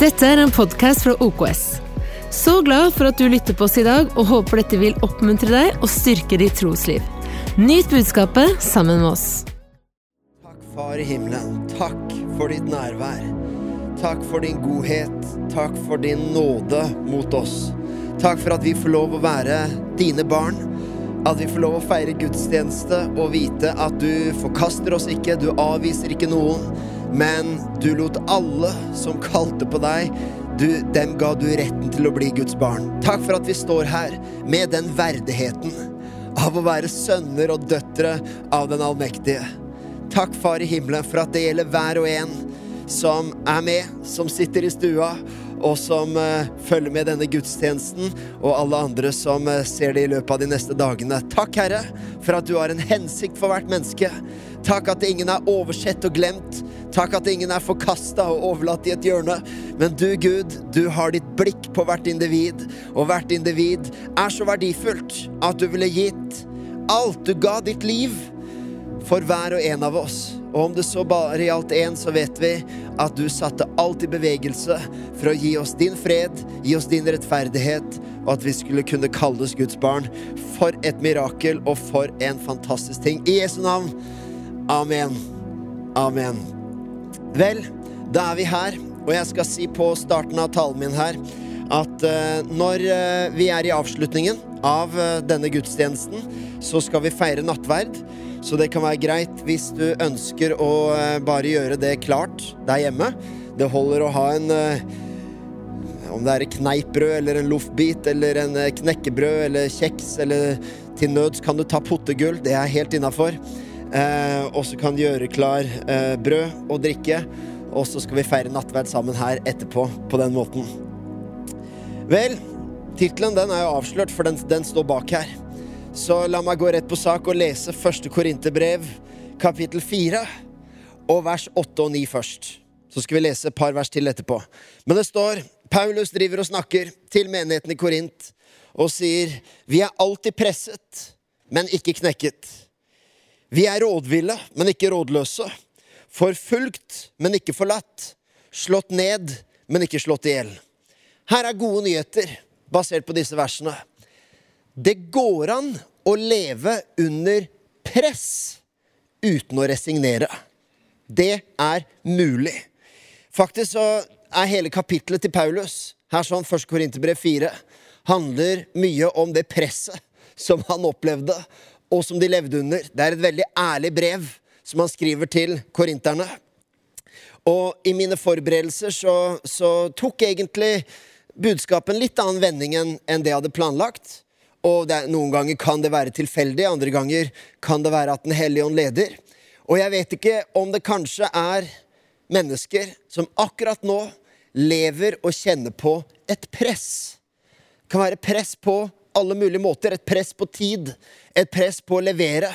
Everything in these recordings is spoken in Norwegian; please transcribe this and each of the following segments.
Dette er en podkast fra OKS. Så glad for at du lytter på oss i dag, og håper dette vil oppmuntre deg og styrke ditt trosliv. Nyt budskapet sammen med oss. Takk, Far i himmelen. Takk for ditt nærvær. Takk for din godhet. Takk for din nåde mot oss. Takk for at vi får lov å være dine barn. At vi får lov å feire gudstjeneste og vite at du forkaster oss ikke, du avviser ikke noen, men du lot alle som kalte på deg, du, dem ga du retten til å bli Guds barn. Takk for at vi står her med den verdigheten av å være sønner og døtre av den allmektige. Takk, Far i himmelen, for at det gjelder hver og en som er med, som sitter i stua, og som uh, følger med denne gudstjenesten, og alle andre som uh, ser det i løpet av de neste dagene. Takk, Herre, for at du har en hensikt for hvert menneske. Takk at ingen er oversett og glemt. Takk at ingen er forkasta og overlatt i et hjørne. Men du, Gud, du har ditt blikk på hvert individ, og hvert individ er så verdifullt at du ville gitt alt. Du ga ditt liv for hver og en av oss. Og om det så bare gjaldt én, så vet vi at du satte alt i bevegelse for å gi oss din fred, gi oss din rettferdighet, og at vi skulle kunne kalles Guds barn. For et mirakel, og for en fantastisk ting. I Jesu navn. Amen. Amen. Vel, da er vi her, og jeg skal si på starten av talen min her at uh, når uh, vi er i avslutningen av uh, denne gudstjenesten, så skal vi feire nattverd. Så det kan være greit hvis du ønsker å bare gjøre det klart der hjemme. Det holder å ha en Om det er et kneippbrød eller en loffbit eller en knekkebrød eller kjeks eller til nøds kan du ta pottegull. Det er helt innafor. Eh, og så kan gjøre klar eh, brød og drikke. Og så skal vi feire nattverd sammen her etterpå på den måten. Vel, tittelen den er jo avslørt, for den, den, står bak her. Så la meg gå rett på sak og lese første Korinterbrev, kapittel 4, og vers 8 og 9 først. Så skal vi lese et par vers til etterpå. Men det står Paulus driver og snakker til menigheten i Korint og sier Vi er alltid presset, men ikke knekket. Vi er rådville, men ikke rådløse. Forfulgt, men ikke forlatt. Slått ned, men ikke slått i hjel. Her er gode nyheter basert på disse versene. Det går an å leve under press uten å resignere. Det er mulig. Faktisk så er hele kapittelet til Paulus, her sånn 1. Korinterbrev 4, handler mye om det presset som han opplevde, og som de levde under. Det er et veldig ærlig brev som han skriver til korinterne. Og i mine forberedelser så, så tok egentlig budskapet en litt annen vending enn det jeg hadde planlagt. Og er, noen ganger kan det være tilfeldig, andre ganger kan det være at Den hellige ånd leder. Og jeg vet ikke om det kanskje er mennesker som akkurat nå lever og kjenner på et press. Det kan være press på alle mulige måter. Et press på tid, et press på å levere,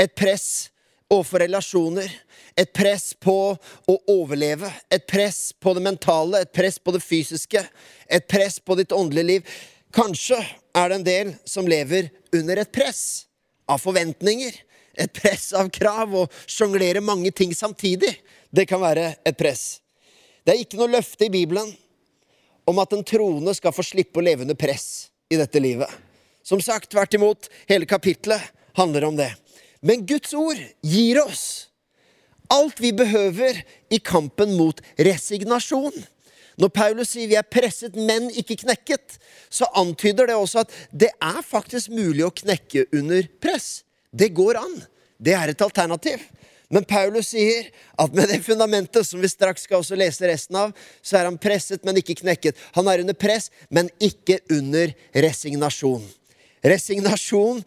et press overfor relasjoner, et press på å overleve, et press på det mentale, et press på det fysiske, et press på ditt åndelige liv. Kanskje er det en del som lever under et press av forventninger, et press av krav, og sjonglerer mange ting samtidig. Det kan være et press. Det er ikke noe løfte i Bibelen om at en troende skal få slippe å leve under press i dette livet. Som sagt, tvert imot, hele kapitlet handler om det. Men Guds ord gir oss alt vi behøver i kampen mot resignasjon. Når Paulus sier vi er presset, men ikke knekket, så antyder det også at det er faktisk mulig å knekke under press. Det går an. Det er et alternativ. Men Paulus sier at med det fundamentet, som vi straks skal også lese resten av, så er han presset, men ikke knekket. Han er under press, men ikke under resignasjon. Resignasjon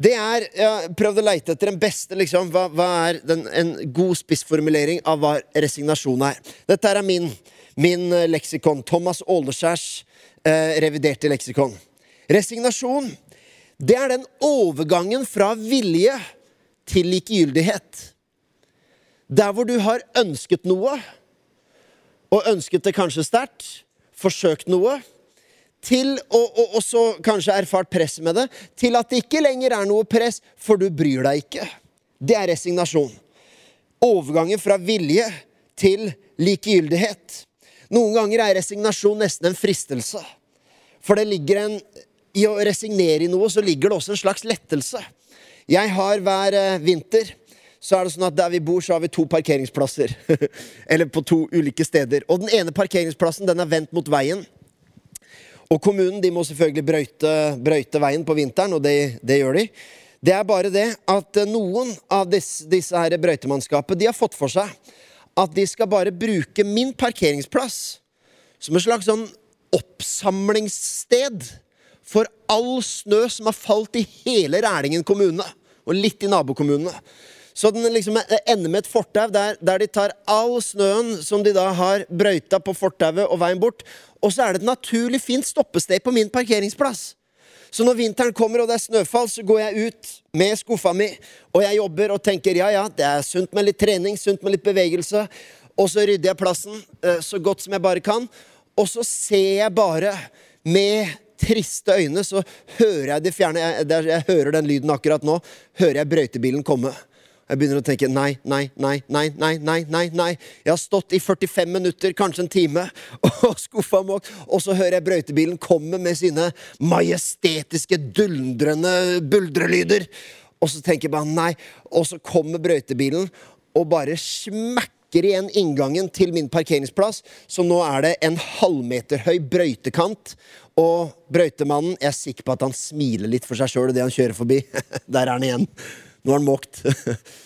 det er Jeg prøvde å leite etter den beste liksom, hva, hva er den, en god spissformulering av hva resignasjon er. Dette er min, min eh, leksikon. Thomas Åleskjærs eh, reviderte leksikon. Resignasjon, det er den overgangen fra vilje til likegyldighet. Der hvor du har ønsket noe, og ønsket det kanskje sterkt, forsøkt noe, til og, og, så kanskje erfart press med det, til at det ikke lenger er noe press, for du bryr deg ikke. Det er resignasjon. Overgangen fra vilje til likegyldighet. Noen ganger er resignasjon nesten en fristelse. For det ligger en I å resignere i noe, så ligger det også en slags lettelse. Jeg har hver eh, vinter så er det sånn at der vi bor, så har vi to parkeringsplasser. Eller på to ulike steder. Og den ene parkeringsplassen den er vendt mot veien. Og kommunen de må selvfølgelig brøyte, brøyte veien på vinteren, og det, det, gjør de. Det er bare det at eh, noen av disse, disse her brøytemannskapet de har fått for seg at de skal bare bruke min parkeringsplass som et slags sånn oppsamlingssted for all snø som har falt i hele Rælingen kommune, og litt i nabokommunene. Så den liksom ender med et fortau der, der, de tar all snøen som de da har brøyta på fortauet og veien bort, og så er det et naturlig fint stoppested på min parkeringsplass. Så når vinteren kommer og det er snøfall, så går jeg ut med skuffa mi, og jeg jobber og tenker ja, ja, det er sunt med litt trening, sunt med litt bevegelse. Og så rydder jeg plassen eh, så godt som jeg bare kan. Og så ser jeg bare med triste øyne, så hører jeg det fjerne jeg, jeg hører den lyden akkurat nå. Hører jeg brøytebilen komme. Jeg begynner å tenke nei, nei, nei, nei, nei, nei, nei, nei. Jeg har stått i 45 minutter, kanskje en time, og skuffa måk, og så hører jeg brøytebilen komme med sine majestetiske, dundrende buldrelyder. Og så tenker jeg bare nei. Og så kommer brøytebilen og bare smekker igjen inngangen til min parkeringsplass. Så nå er det en halvmeter høy brøytekant. Og brøytemannen Jeg er sikker på at han smiler litt for seg sjøl idet han kjører forbi. Der er han igjen. Nå har han måkt.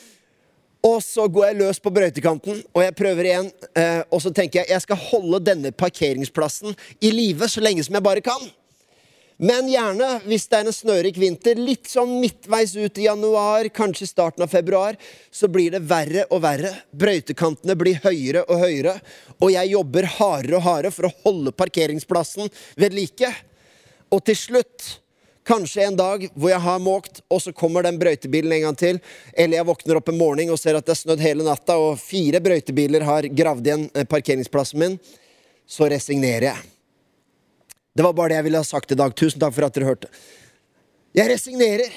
og så går jeg løs på brøytekanten, og jeg prøver igjen. Eh, og så tenker jeg jeg skal holde denne parkeringsplassen i live så lenge som jeg bare kan. Men gjerne, hvis det er en snørik vinter, litt sånn midtveis ut i januar, kanskje starten av februar, så blir det verre og verre. Brøytekantene blir høyere og høyere, og jeg jobber hardere og hardere for å holde parkeringsplassen ved like. Og til slutt Kanskje en dag hvor jeg har måkt, og så kommer den brøytebilen en gang til. Eller jeg våkner opp en morgen og ser at det er snødd hele natta, og fire brøytebiler har gravd igjen eh, parkeringsplassen min. Så resignerer jeg. Det var bare det jeg ville ha sagt i dag. Tusen takk for at dere hørte. Jeg resignerer.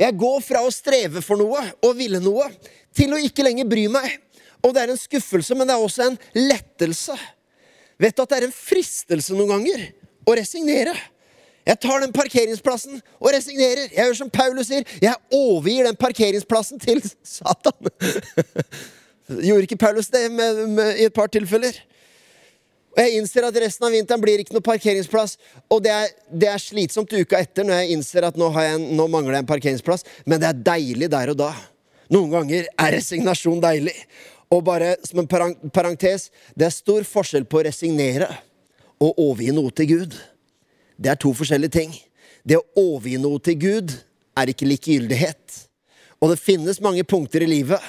Jeg går fra å streve for noe og ville noe, til å ikke lenger bry meg. Og det er en skuffelse, men det er også en lettelse. Vet du at det er en fristelse noen ganger å resignere? Jeg tar den parkeringsplassen og resignerer. Jeg gjør som Paulus sier. Jeg overgir den parkeringsplassen til Satan. Gjorde ikke Paulus det med, med, i et par tilfeller? Og Jeg innser at resten av vinteren blir ikke noe parkeringsplass. Og det er, det er slitsomt uka etter når jeg innser at nå, jeg, nå, mangler jeg en parkeringsplass. Men det er deilig der og da. Noen ganger er resignasjon deilig. Og bare som en parentes det er stor forskjell på å resignere og overgi noe til Gud. Det er to forskjellige ting. Det å overgi noe til Gud er ikke likegyldighet. Og det finnes mange punkter i livet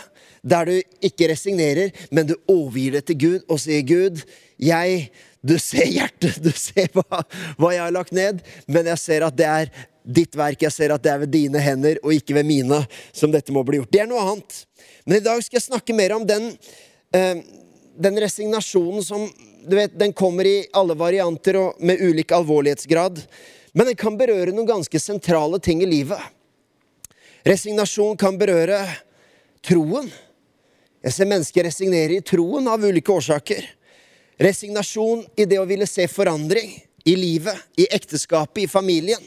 der du ikke resignerer, men du overgir det til Gud og sier, 'Gud, jeg Du ser hjertet, du ser hva, hva jeg har lagt ned, men jeg ser at det er ditt verk. Jeg ser at det er ved dine hender og ikke ved mine som dette må bli gjort. Det er noe annet. Men i dag skal jeg snakke mer om den, eh, den resignasjonen som du vet, Den kommer i alle varianter og med ulik alvorlighetsgrad. Men den kan berøre noen ganske sentrale ting i livet. Resignasjon kan berøre troen. Jeg ser mennesker resignere i troen av ulike årsaker. Resignasjon i det å ville se forandring i livet, i ekteskapet, i familien.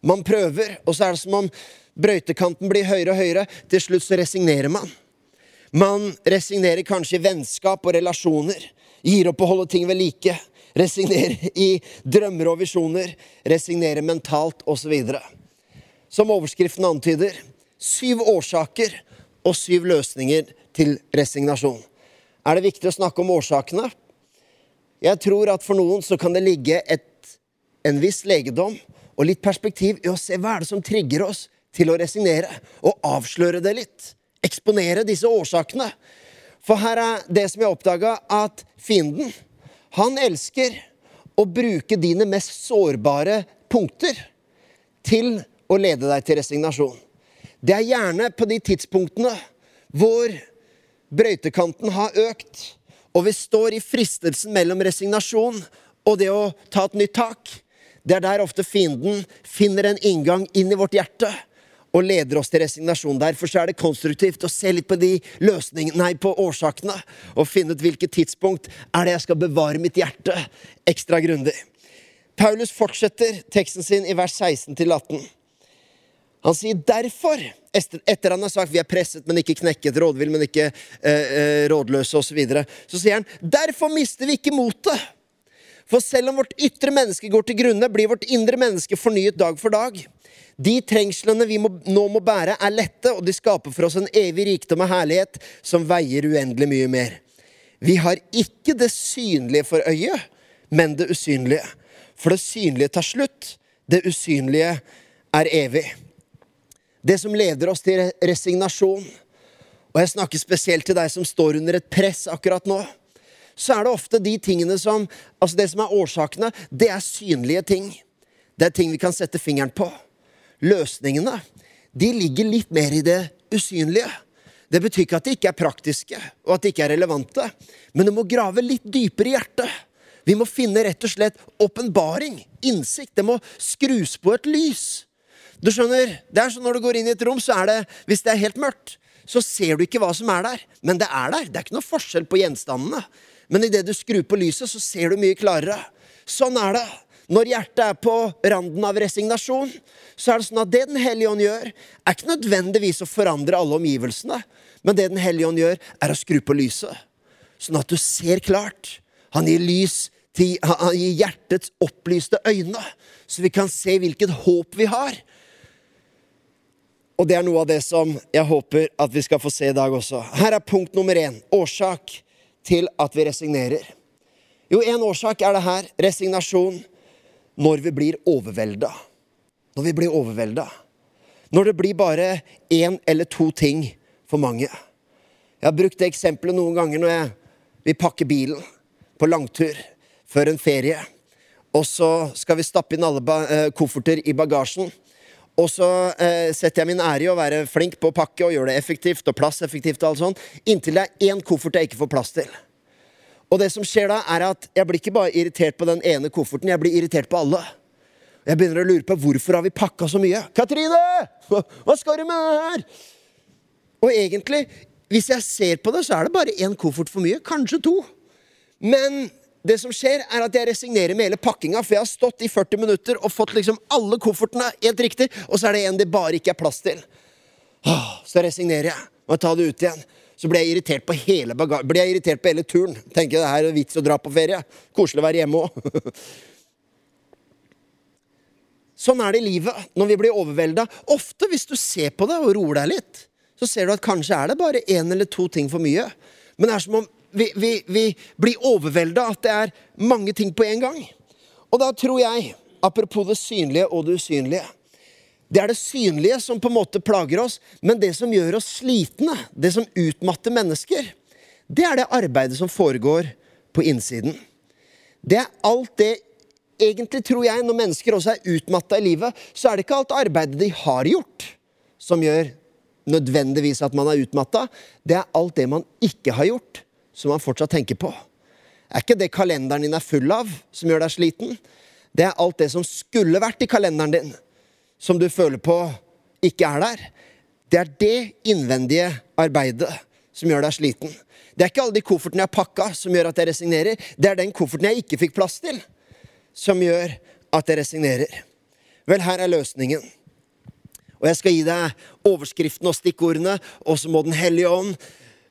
Man prøver, og så er det som om brøytekanten blir høyere og høyere. Til slutt så resignerer man. Man resignerer kanskje i vennskap og relasjoner. Gir opp å holde ting ved like. Resignerer i drømmer og visjoner. Resignerer mentalt osv. Som overskriften antyder syv årsaker og syv løsninger til resignasjon. Er det viktig å snakke om årsakene? Jeg tror at for noen så kan det ligge et, en viss legedom og litt perspektiv i å se hva er det som trigger oss til å resignere, og avsløre det litt. Eksponere disse årsakene. For her er det som jeg oppdaga, at fienden, han elsker å bruke dine mest sårbare punkter til å lede deg til resignasjon. Det er gjerne på de tidspunktene hvor brøytekanten har økt, og vi står i fristelsen mellom resignasjon og det å ta et nytt tak. Det er der ofte fienden finner en inngang inn i vårt hjerte og leder oss til resignasjon. Derfor så er det konstruktivt å se litt på de løsningene, nei, på årsakene, og finne ut hvilket tidspunkt er det jeg skal bevare mitt hjerte ekstra grundig. Paulus fortsetter teksten sin i vers 16-18. Han sier derfor, etter han har sagt vi er presset, men ikke knekket, rådvill, men ikke eh, eh rådløse osv., så, videre, så sier han derfor mister vi ikke motet. For selv om vårt ytre menneske går til grunne, blir vårt indre menneske fornyet dag for dag. De trengslene vi må, nå må bære, er lette, og de skaper for oss en evig rikdom og herlighet som veier uendelig mye mer. Vi har ikke det synlige for øyet, men det usynlige. For det synlige tar slutt, det usynlige er evig. Det som leder oss til resignasjon, og jeg snakker spesielt til deg som står under et press akkurat nå så er det ofte de tingene som Altså, det som er årsakene, det er synlige ting. Det er ting vi kan sette fingeren på. Løsningene, de ligger litt mer i det usynlige. Det betyr ikke at de ikke er praktiske, og at de ikke er relevante, men du må grave litt dypere i hjertet. Vi må finne rett og slett åpenbaring, innsikt. Det må skrus på et lys. Du skjønner, det er sånn Når du går inn i et rom, så er det, hvis det er helt mørkt, så ser du ikke hva som er der. Men det er der. Det er ikke noe forskjell på gjenstandene. Men idet du skrur på lyset, så ser du mye klarere. Sånn er det. Når hjertet er på randen av resignasjon, så er det sånn at det Den hellige ånd gjør, er ikke nødvendigvis å forandre alle omgivelsene, men det Den hellige ånd gjør, er å skru på lyset. Sånn at du ser klart. Han gir lys til Han gir hjertets opplyste øyne, så vi kan se hvilket håp vi har. Og det er noe av det som jeg håper at vi skal få se i dag også. Her er punkt nummer én. Årsak til at vi resignerer? Jo, en årsak er det her resignasjon når vi blir overvelda. Når vi blir overvelda. Når det blir bare én eller to ting for mange. Jeg har brukt det eksempelet noen ganger når jeg vil pakke bilen på langtur før en ferie. Og så skal vi stappe inn alle eh, kofferter i bagasjen. Og så eh, setter jeg min ære i å være flink på å pakke og gjøre det effektivt og plasseffektivt. og alt sånt, Inntil det er én koffert jeg ikke får plass til. Og det som skjer da, er at jeg blir ikke bare irritert på den ene kofferten, jeg blir irritert på alle. Jeg begynner å lure på hvorfor har vi pakka så mye. Katrine! Hva skal du med det her? Og egentlig, hvis jeg ser på det, så er det bare én koffert for mye. Kanskje to. Men det som skjer, er at jeg resignerer med hele pakkinga, for jeg har stått i 40 minutter og fått liksom alle koffertene helt riktig, og så er det en det bare ikke er plass til. Så resignerer jeg. Må ta det ut igjen. Så blir jeg irritert på hele blir jeg irritert på hele turen. Tenker det her er vits å dra på ferie. Koselig å være hjemme òg. Sånn er det i livet når vi blir overvelda. Ofte, hvis du ser på det og roer deg litt, så ser du at kanskje er det bare én eller to ting for mye. Men det er som om vi, vi, vi blir overvelda at det er mange ting på en gang. Og da tror jeg, apropos det synlige og det usynlige det er det synlige som på en måte plager oss, men det som gjør oss slitne, det som utmatter mennesker, det er det arbeidet som foregår på innsiden. Det er alt det Egentlig tror jeg når mennesker også er utmatta i livet, så er det ikke alt arbeidet de har gjort, som gjør nødvendigvis at man er utmatta. Det er alt det man ikke har gjort, som man fortsatt tenker på. Er ikke det kalenderen din er full av, som gjør deg sliten? Det er alt det som skulle vært i kalenderen din, som du føler på ikke er der. Det er det innvendige arbeidet som gjør deg sliten. Det er ikke alle de koffertene jeg pakka, som gjør at jeg resignerer. Det er den kofferten jeg ikke fikk plass til, som gjør at jeg resignerer. Vel, her er løsningen. Og jeg skal gi deg overskriften og stikkordene, og så må Den hellige ånd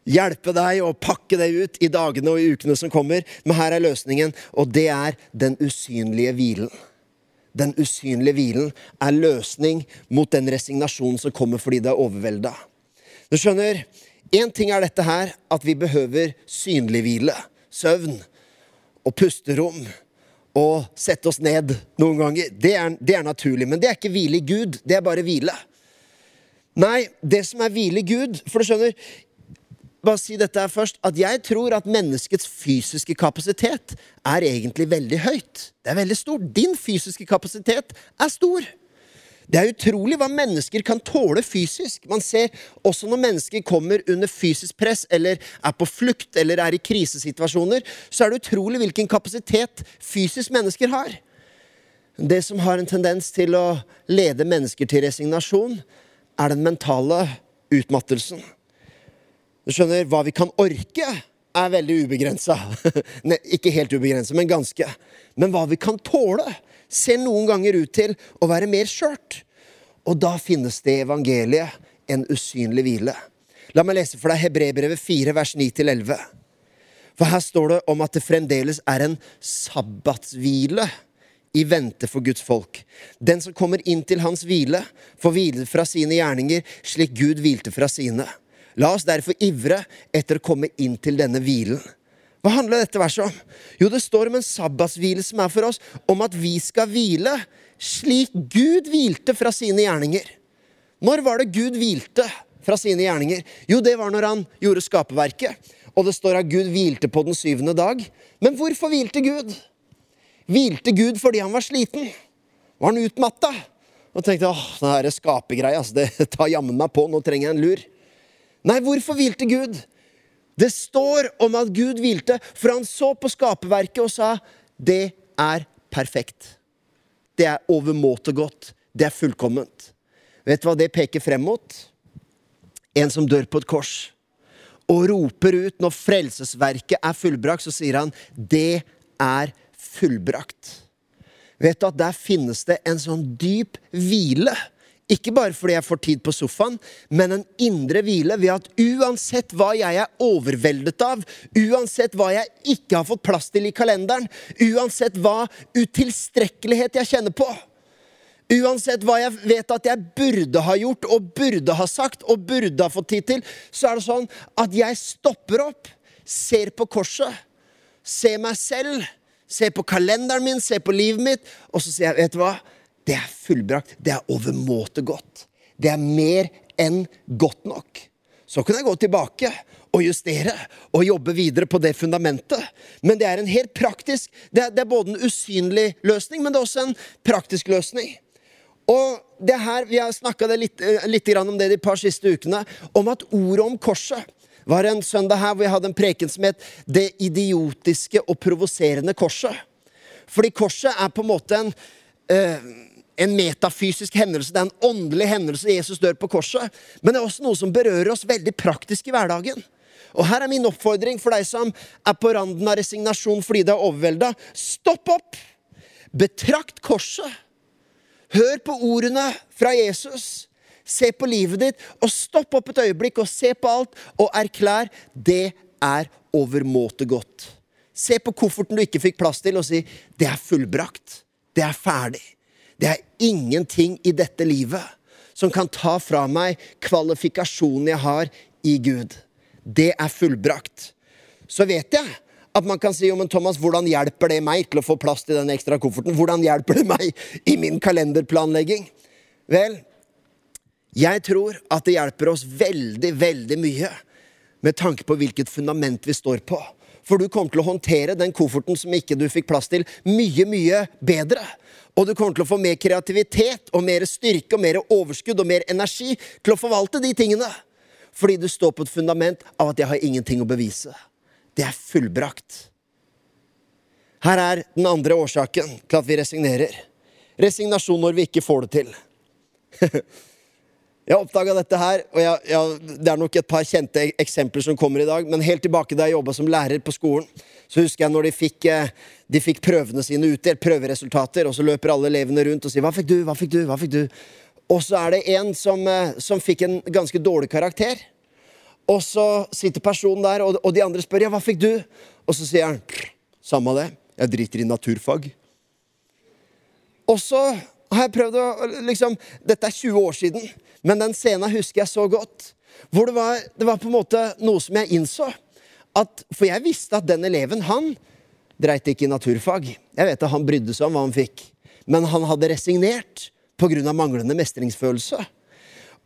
hjelpe deg å pakke det ut i dagene og i ukene som kommer. Men her er løsningen, og det er den usynlige hvilen. Den usynlige hvilen er løsning mot den resignasjonen som kommer fordi det er overvelda. Du skjønner, Én ting er dette her, at vi behøver synlig hvile. Søvn og pusterom. Og sette oss ned noen ganger. Det er, det er naturlig. Men det er ikke hvile i Gud. Det er bare hvile. Nei, det som er hvile i Gud For du skjønner, bare si dette her først, at jeg tror at menneskets fysiske kapasitet er egentlig veldig høyt. Det er veldig stort. Din fysiske kapasitet er stor. Det er utrolig hva mennesker kan tåle fysisk. Man ser også når mennesker kommer under fysisk press, eller er på flukt, eller er i krisesituasjoner, så er det utrolig hvilken kapasitet fysisk mennesker har. Det som har en tendens til å lede mennesker til resignasjon, er den mentale utmattelsen. Du skjønner, hva vi kan orke, er veldig ubegrensa. Ikke helt ubegrensa, men ganske. Men hva vi kan tåle, ser noen ganger ut til å være mer skjørt. Og da finnes det i evangeliet en usynlig hvile. La meg lese for deg Hebrebrevet 4, vers 9-11. For her står det om at det fremdeles er en sabbatshvile i vente for Guds folk. Den som kommer inn til hans hvile, får hvile fra sine gjerninger, slik Gud hvilte fra sine. La oss derfor ivre etter å komme inn til denne hvilen. Hva handler dette verset om? Jo, det står om en sabbatshvile som er for oss, om at vi skal hvile slik Gud hvilte fra sine gjerninger. Når var det Gud hvilte fra sine gjerninger? Jo, det var når han gjorde skaperverket. Og det står at Gud hvilte på den syvende dag. Men hvorfor hvilte Gud? Hvilte Gud fordi han var sliten? Var han utmatta? Og tenkte åh, den skapergreia, altså, det tar jammen meg på, nå trenger jeg en lur. Nei, hvorfor hvilte Gud? Det står om at Gud hvilte, for han så på skaperverket og sa det er perfekt. Det er overmåte godt. Det er fullkomment. Vet du hva det peker frem mot? En som dør på et kors og roper ut når frelsesverket er fullbrakt, så sier han 'det er fullbrakt'. Vet du at der finnes det en sånn dyp hvile ikke bare fordi jeg får tid på sofaen, men en indre hvile ved at uansett hva jeg er overveldet av, uansett hva jeg ikke har fått plass til i kalenderen, uansett hva utilstrekkelighet jeg kjenner på, uansett hva jeg vet at jeg burde ha gjort og burde ha sagt og burde ha fått tid til, så er det sånn at jeg stopper opp, ser på korset, ser meg selv, ser på kalenderen min, ser på livet mitt, og så sier jeg, vet du hva? Det er fullbrakt. Det er overmåte godt. Det er mer enn godt nok. Så kan jeg gå tilbake og justere og jobbe videre på det fundamentet. Men det er en helt praktisk Det er, det er både en usynlig løsning, men det er også en praktisk løsning. Og det her, Vi har snakka litt, eh, litt om det de par siste ukene, om at ordet om korset var en søndag her hvor jeg hadde en preken som het 'Det idiotiske og provoserende korset'. Fordi korset er på en måte en øh, en metafysisk hendelse, det er en åndelig hendelse. Jesus dør på korset. Men det er også noe som berører oss veldig praktisk i hverdagen. Og her er min oppfordring for deg som er på randen av resignasjon fordi det er overvelda. Stopp opp! Betrakt korset. Hør på ordene fra Jesus. Se på livet ditt, og stopp opp et øyeblikk og se på alt, og erklær det er overmåte godt. Se på kofferten du ikke fikk plass til, og si det er fullbrakt. Det er ferdig. Det er ingenting i dette livet som kan ta fra meg kvalifikasjonen jeg har i Gud. Det er fullbrakt. Så vet jeg at man kan si men Thomas, hvordan hjelper det meg til å få plass til den ekstra kofferten? Hvordan hjelper det meg i min kalenderplanlegging? Vel, jeg tror at det hjelper oss veldig, veldig mye med tanke på hvilket fundament vi står på. For du kommer til å håndtere den kofferten som ikke du fikk plass til, mye, mye bedre. Og du kommer til å få mer kreativitet og mer styrke og mer overskudd og mer energi til å forvalte de tingene. Fordi du står på et fundament av at jeg har ingenting å bevise. Det er fullbrakt. Her er den andre årsaken til at vi resignerer. Resignasjon når vi ikke får det til. Jeg oppdaga dette her, og jeg, jeg, det er nok et par kjente eksempler som kommer i dag. Men helt tilbake da jeg jobba som lærer på skolen, så husker jeg når de fikk, eh, de fikk prøvene sine utdelt, prøveresultater, og så løper alle elevene rundt og sier 'Hva fikk du? Hva fikk du?' hva fikk du? Og så er det en som, eh, som fikk en ganske dårlig karakter. Og så sitter personen der, og, og de andre spør 'Ja, hva fikk du?' Og så sier han 'Samme det. Jeg driter i naturfag'. Og så har jeg prøvd å liksom, Dette er 20 år siden. Men den scenen husker jeg så godt. Hvor det var, det var på en måte noe som jeg innså. At, for jeg visste at den eleven, han dreit ikke i naturfag. Jeg vet at han brydde seg om hva han fikk. Men han hadde resignert pga. manglende mestringsfølelse.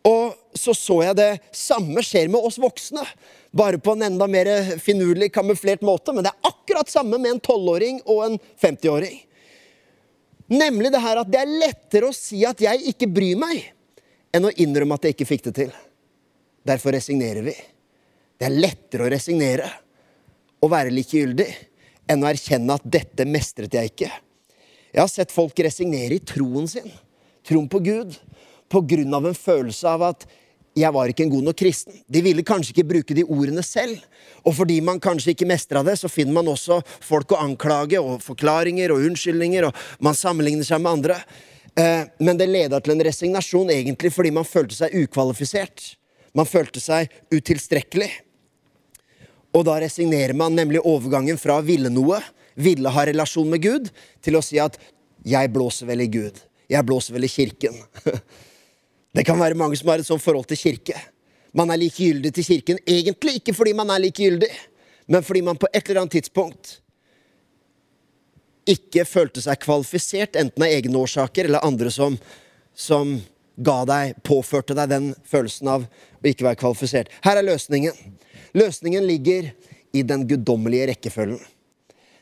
Og så så jeg det samme skjer med oss voksne. Bare på en enda mer finurlig, kamuflert måte. Men det er akkurat samme med en tolvåring og en 50-åring. Nemlig det her at det er lettere å si at jeg ikke bryr meg, enn å innrømme at jeg ikke fikk det til. Derfor resignerer vi. Det er lettere å resignere og være likegyldig enn å erkjenne at 'dette mestret jeg ikke'. Jeg har sett folk resignere i troen sin. Troen på Gud. pga. en følelse av at jeg var ikke en god nok kristen. De ville kanskje ikke bruke de ordene selv. Og fordi man kanskje ikke mestra det, så finner man også folk å anklage, og forklaringer og unnskyldninger, og man sammenligner seg med andre. Eh, men det leda til en resignasjon egentlig fordi man følte seg ukvalifisert. Man følte seg utilstrekkelig. Og da resignerer man nemlig overgangen fra ville noe, ville ha relasjon med Gud, til å si at 'jeg blåser vel i Gud'. Jeg blåser vel i kirken. Det kan være mange som har et sånt forhold til kirke. Man er likegyldig til kirken egentlig ikke fordi man er likegyldig, men fordi man på et eller annet tidspunkt ikke følte seg kvalifisert, enten av egne årsaker eller andre som, som ga deg, påførte deg den følelsen av å ikke være kvalifisert. Her er løsningen. Løsningen ligger i den guddommelige rekkefølgen.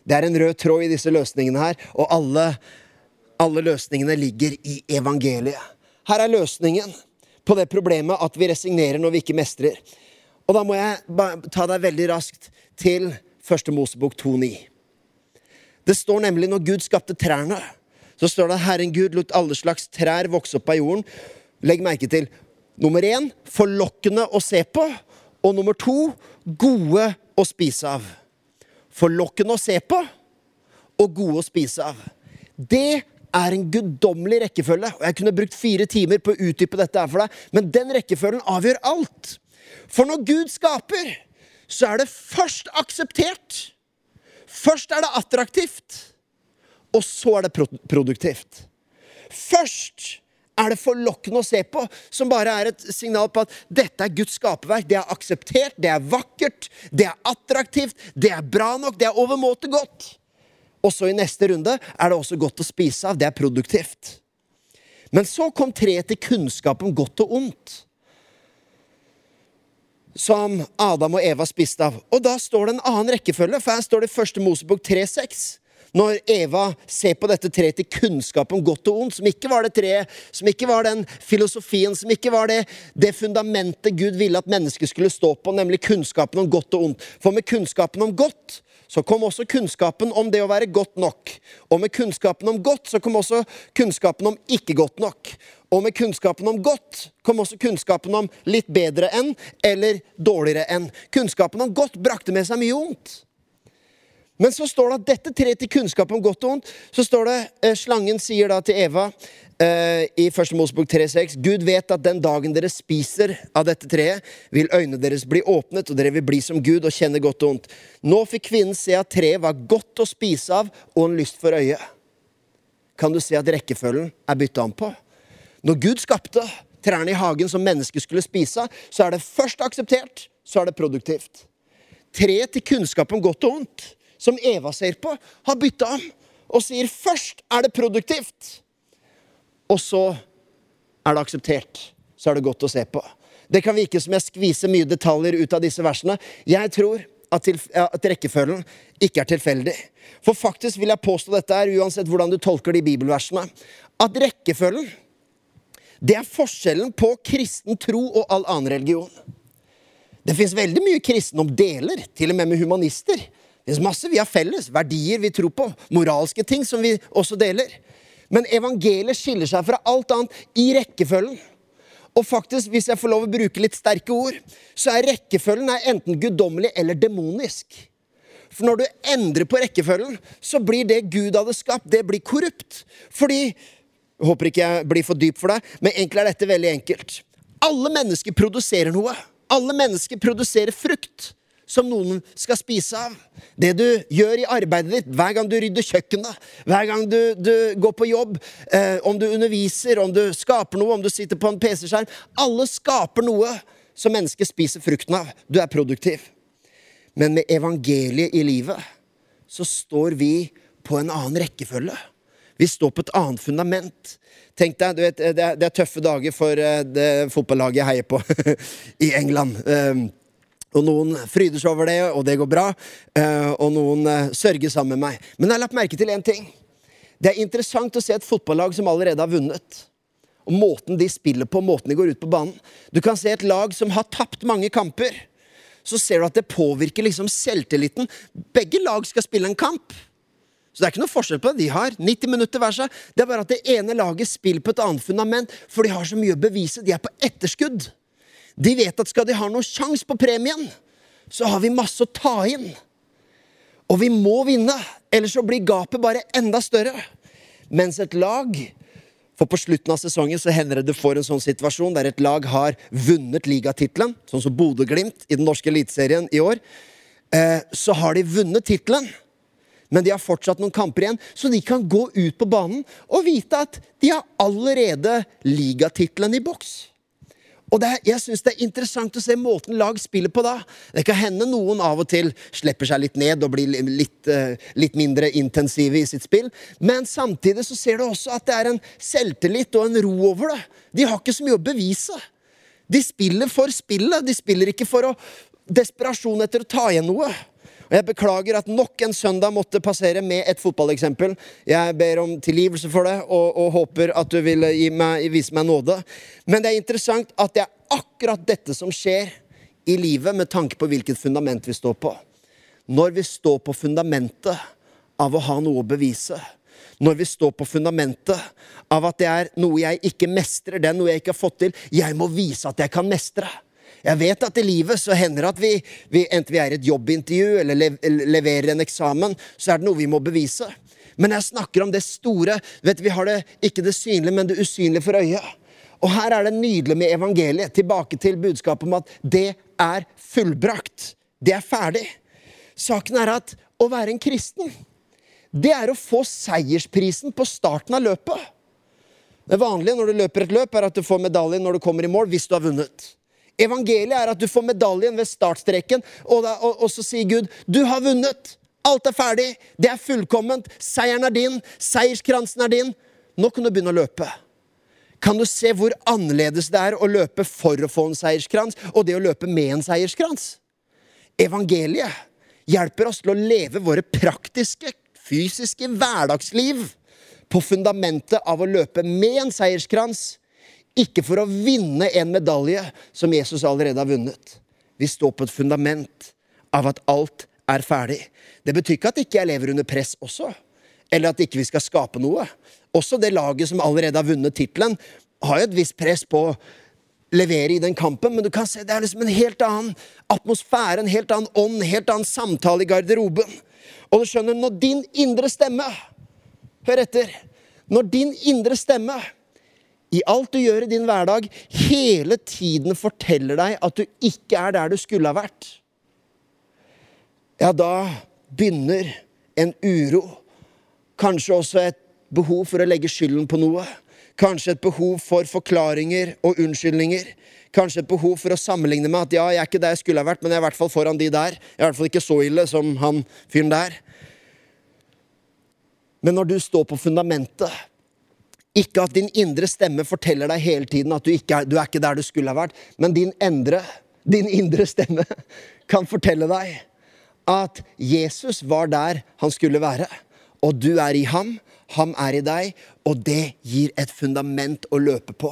Det er en rød tråd i disse løsningene her, og alle, alle løsningene ligger i evangeliet. Her er løsningen på det problemet at vi resignerer når vi ikke mestrer. Og da må jeg ta deg veldig raskt til Første Mosebok 2,9. Det står nemlig når Gud skapte trærne, så står det at Herren Gud lot alle slags trær vokse opp av jorden. Legg merke til nummer én forlokkende å se på. Og nummer to gode å spise av. Forlokkende å se på og gode å spise av. Det er en guddommelig rekkefølge. Og Jeg kunne brukt fire timer på å utdype dette her for deg, men den rekkefølgen avgjør alt. For når Gud skaper, så er det først akseptert. Først er det attraktivt, og så er det produktivt. Først er det forlokkende å se på, som bare er et signal på at dette er Guds skaperverk. Det er akseptert, det er vakkert, det er attraktivt, det er bra nok, det er overmåte godt. Og så i neste runde er det også godt å spise av. Det er produktivt. Men så kom treet til kunnskap om godt og ondt. Som Adam og Eva spiste av. Og da står det en annen rekkefølge, for her står det i første Mosebok 3,6. Når Eva ser på dette treet til kunnskap om godt og ondt, som ikke var det treet, som ikke var den filosofien, som ikke var det, det fundamentet Gud ville at mennesket skulle stå på, nemlig kunnskapen om godt og ondt. For med kunnskapen om godt så kom også kunnskapen om det å være godt nok. Og med kunnskapen om godt så kom også kunnskapen om ikke godt nok. Og med kunnskapen om godt kom også kunnskapen om litt bedre enn eller dårligere enn. Kunnskapen om godt brakte med seg mye ondt. Men så står det at dette treet til kunnskap om godt og ondt. Så står det, eh, Slangen sier da til Eva eh, i 1. Mosebok 3,6.: Gud vet at den dagen dere spiser av dette treet, vil øynene deres bli åpnet, og dere vil bli som Gud og kjenne godt og ondt. Nå fikk kvinnen se at treet var godt å spise av og en lyst for øyet. Kan du se at rekkefølgen er bytta om på? Når Gud skapte trærne i hagen som mennesket skulle spise av, så er det først akseptert, så er det produktivt. Treet til kunnskap om godt og ondt som Eva ser på, har bytta om og sier først er det produktivt, og så er det akseptert. Så er det godt å se på. Det kan virke som jeg skviser mye detaljer ut av disse versene. Jeg tror at, at rekkefølgen ikke er tilfeldig. For faktisk vil jeg påstå dette her, uansett hvordan du tolker de bibelversene, at rekkefølgen det er forskjellen på kristen tro og all annen religion. Det fins veldig mye kristendom deler, til og med med humanister. Er masse vi har felles. Verdier vi tror på. Moralske ting som vi også deler. Men evangeliet skiller seg fra alt annet i rekkefølgen. Og faktisk, hvis jeg får lov å bruke litt sterke ord, så er rekkefølgen enten guddommelig eller demonisk. For når du endrer på rekkefølgen, så blir det Gud hadde skapt, det blir korrupt. Fordi jeg Håper ikke jeg blir for dyp for deg, men egentlig er dette veldig enkelt. Alle mennesker produserer noe. Alle mennesker produserer frukt som noen skal spise av. Det du gjør i arbeidet ditt, hver gang du rydder kjøkkenet, hver gang du, du går på jobb, eh, om du underviser, om du skaper noe, om du sitter på en PC-skjerm Alle skaper noe som mennesket spiser frukten av. Du er produktiv. Men med evangeliet i livet så står vi på en annen rekkefølge. Vi står på et annet fundament. Tenk deg, du vet, Det er, det er tøffe dager for eh, det fotballaget jeg heier på i England. Og noen fryder seg over det, og det går bra. Eh, og noen eh, sørger sammen med meg. Men jeg har lagt merke til én ting. Det er interessant å se et fotballag som allerede har vunnet. Og måten de spiller på, måten de går ut på banen. Du kan se et lag som har tapt mange kamper. Så ser du at det påvirker liksom selvtilliten. Begge lag skal spille en kamp. Så det er ikke noe forskjell på det. De har 90 minutter hver seg. Det er bare at det ene laget spiller på et annet fundament, for de har så mye å bevise. De er på etterskudd. De vet at skal de ha noen sjanse på premien, så har vi masse å ta inn. Og vi må vinne, ellers så blir gapet bare enda større. Mens et lag For på slutten av sesongen så hender det du får en sånn situasjon der et lag har vunnet ligatittelen, sånn som Bodø-Glimt i den norske eliteserien i år. Eh, så har de vunnet tittelen, men de har fortsatt noen kamper igjen, så de kan gå ut på banen og vite at de har allerede ligatittelen i boks. Og er, jeg syns det er interessant å se måten lag spiller på da. Det kan hende noen av og til slipper seg litt ned og blir litt, uh, litt, mindre intensive i sitt spill. Men samtidig så ser du også at det er en selvtillit og en ro over det. De har ikke så mye å bevise. De spiller for spillet. De spiller ikke for å desperasjon etter å ta igjen noe. Og Jeg beklager at nok en søndag måtte passere med et fotballeksempel. Jeg ber om tilgivelse for det og, og håper at du vil meg, vise meg nåde. Men det er interessant at det er akkurat dette som skjer i livet med tanke på hvilket fundament vi står på. Når vi står på fundamentet av å ha noe å bevise, når vi står på fundamentet av at det er noe jeg ikke mestrer, det er noe jeg ikke har fått til, jeg må vise at jeg kan mestre. Jeg vet at i livet så hender det at vi, vi enten vi er i et jobbintervju eller lev, leverer en eksamen, så er det noe vi må bevise. Men jeg snakker om det store. vet Vi har det ikke det synlige, men det usynlige for øyet. Og her er det nydelig med evangeliet. Tilbake til budskapet om at det er fullbrakt. Det er ferdig. Saken er at å være en kristen, det er å få seiersprisen på starten av løpet. Det vanlige når du løper et løp, er at du får medaljen når du kommer i mål, hvis du har vunnet. Evangeliet er at du får medaljen ved startstreken, og, da, og, og så sier Gud du har vunnet. Alt er ferdig. Det er fullkomment. Seieren er din. Seierskransen er din. Nå kan du begynne å løpe. Kan du se hvor annerledes det er å løpe for å få en seierskrans, og det å løpe med en seierskrans? Evangeliet hjelper oss til å leve våre praktiske, fysiske hverdagsliv på fundamentet av å løpe med en seierskrans ikke for å vinne en medalje som Jesus allerede har vunnet. Vi står på et fundament av at alt er ferdig. Det betyr ikke at ikke jeg lever under press også, eller at ikke vi skal skape noe. Også det laget som allerede har vunnet tittelen, har jo et visst press på levere i den kampen, men du kan se det er liksom en helt annen atmosfære, en helt annen ånd, en helt annen samtale i garderoben. Og du skjønner, når din indre stemme Hør etter. Når din indre stemme i alt du gjør i din hverdag, hele tiden forteller deg at du ikke er der du skulle ha vært, ja, da begynner en uro. Kanskje også et behov for å legge skylden på noe. Kanskje et behov for forklaringer og unnskyldninger. Kanskje et behov for å sammenligne med at ja, jeg er ikke der jeg skulle ha vært, men jeg er i hvert fall foran de der. Jeg er i hvert fall ikke så ille som han fyren der. Men når du står på fundamentet, ikke at din indre stemme forteller deg hele tiden at du, ikke er, du er ikke der du skulle ha vært, men din, endre, din indre stemme kan fortelle deg at Jesus var der han skulle være. Og du er i ham, ham er i deg, og det gir et fundament å løpe på.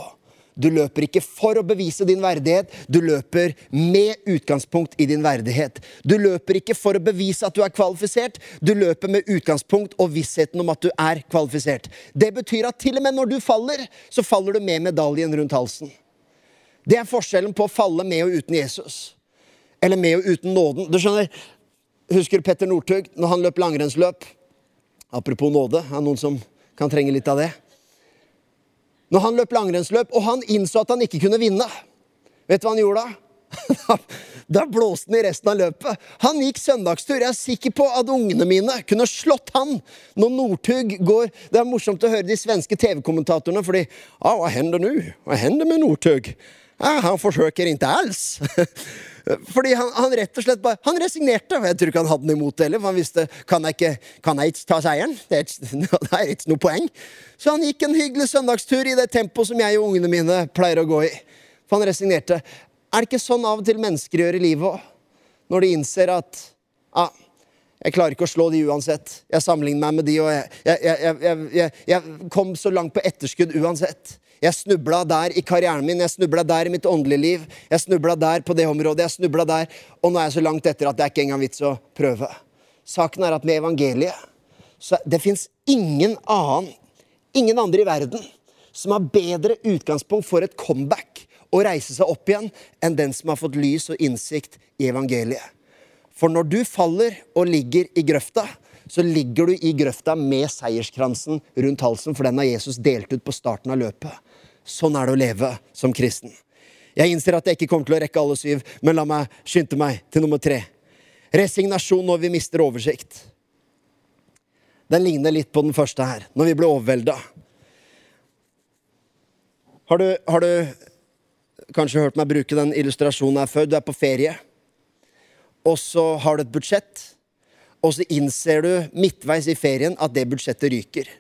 Du løper ikke for å bevise din verdighet, du løper med utgangspunkt i din verdighet. Du løper ikke for å bevise at du er kvalifisert, du løper med utgangspunkt og vissheten om at du er kvalifisert. Det betyr at til og med når du faller, så faller du med medaljen rundt halsen. Det er forskjellen på å falle med og uten Jesus. Eller med og uten nåden. Du skjønner, Husker Petter Northug når han løp langrennsløp? Apropos nåde, er det noen som kan trenge litt av det? Når han løp langrennsløp, og han innså at han ikke kunne vinne. Vet du hva han gjorde da? Da blåste han i resten av løpet. Han gikk søndagstur. Jeg er sikker på at ungene mine kunne slått han når Northug går Det er morsomt å høre de svenske TV-kommentatorene, fordi ah, 'Hva hender nå? Hva hender med Northug?' Ah, 'Han forsøker ikke alls'. Fordi han, han, rett og slett bare Han resignerte. Jeg tror ikke han hadde noe imot det heller. For han visste kan jeg ikke, kan jeg ikke ta seieren. Det er, ikke, det er ikke noe poeng. Så han gikk en hyggelig søndagstur i det tempoet som jeg og ungene mine pleier å gå i. For han resignerte. Er det ikke sånn av og til mennesker gjør i livet òg? Når de innser at ah, jeg klarer ikke å slå de uansett. Jeg sammenligner meg med de, og jeg, jeg, jeg, jeg kom så langt på etterskudd uansett. Jeg snubla der i karrieren min, jeg snubla der i mitt åndelige liv. Jeg snubla der på det området, jeg snubla der. Og nå er jeg så langt etter at det er ikke engang vits å prøve. Saken er at med evangeliet Så det fins ingen annen, ingen andre i verden som har bedre utgangspunkt for et comeback og reise seg opp igjen enn den som har fått lys og innsikt i evangeliet. For når du faller og ligger i grøfta, så ligger du i grøfta med seierskransen rundt halsen, for den har Jesus delt ut på starten av løpet. Sånn er det å leve som kristen. Jeg innser at jeg ikke kommer til å rekke alle syv, men la meg skynde meg til nummer tre. Resignasjon når vi mister oversikt. Den ligner litt på den første her, når vi ble overvelda. Har har du kanskje hørt meg bruke den illustrasjonen her før? Du er på ferie, og så har du et budsjett, og så innser du midtveis i ferien at det budsjettet ryker.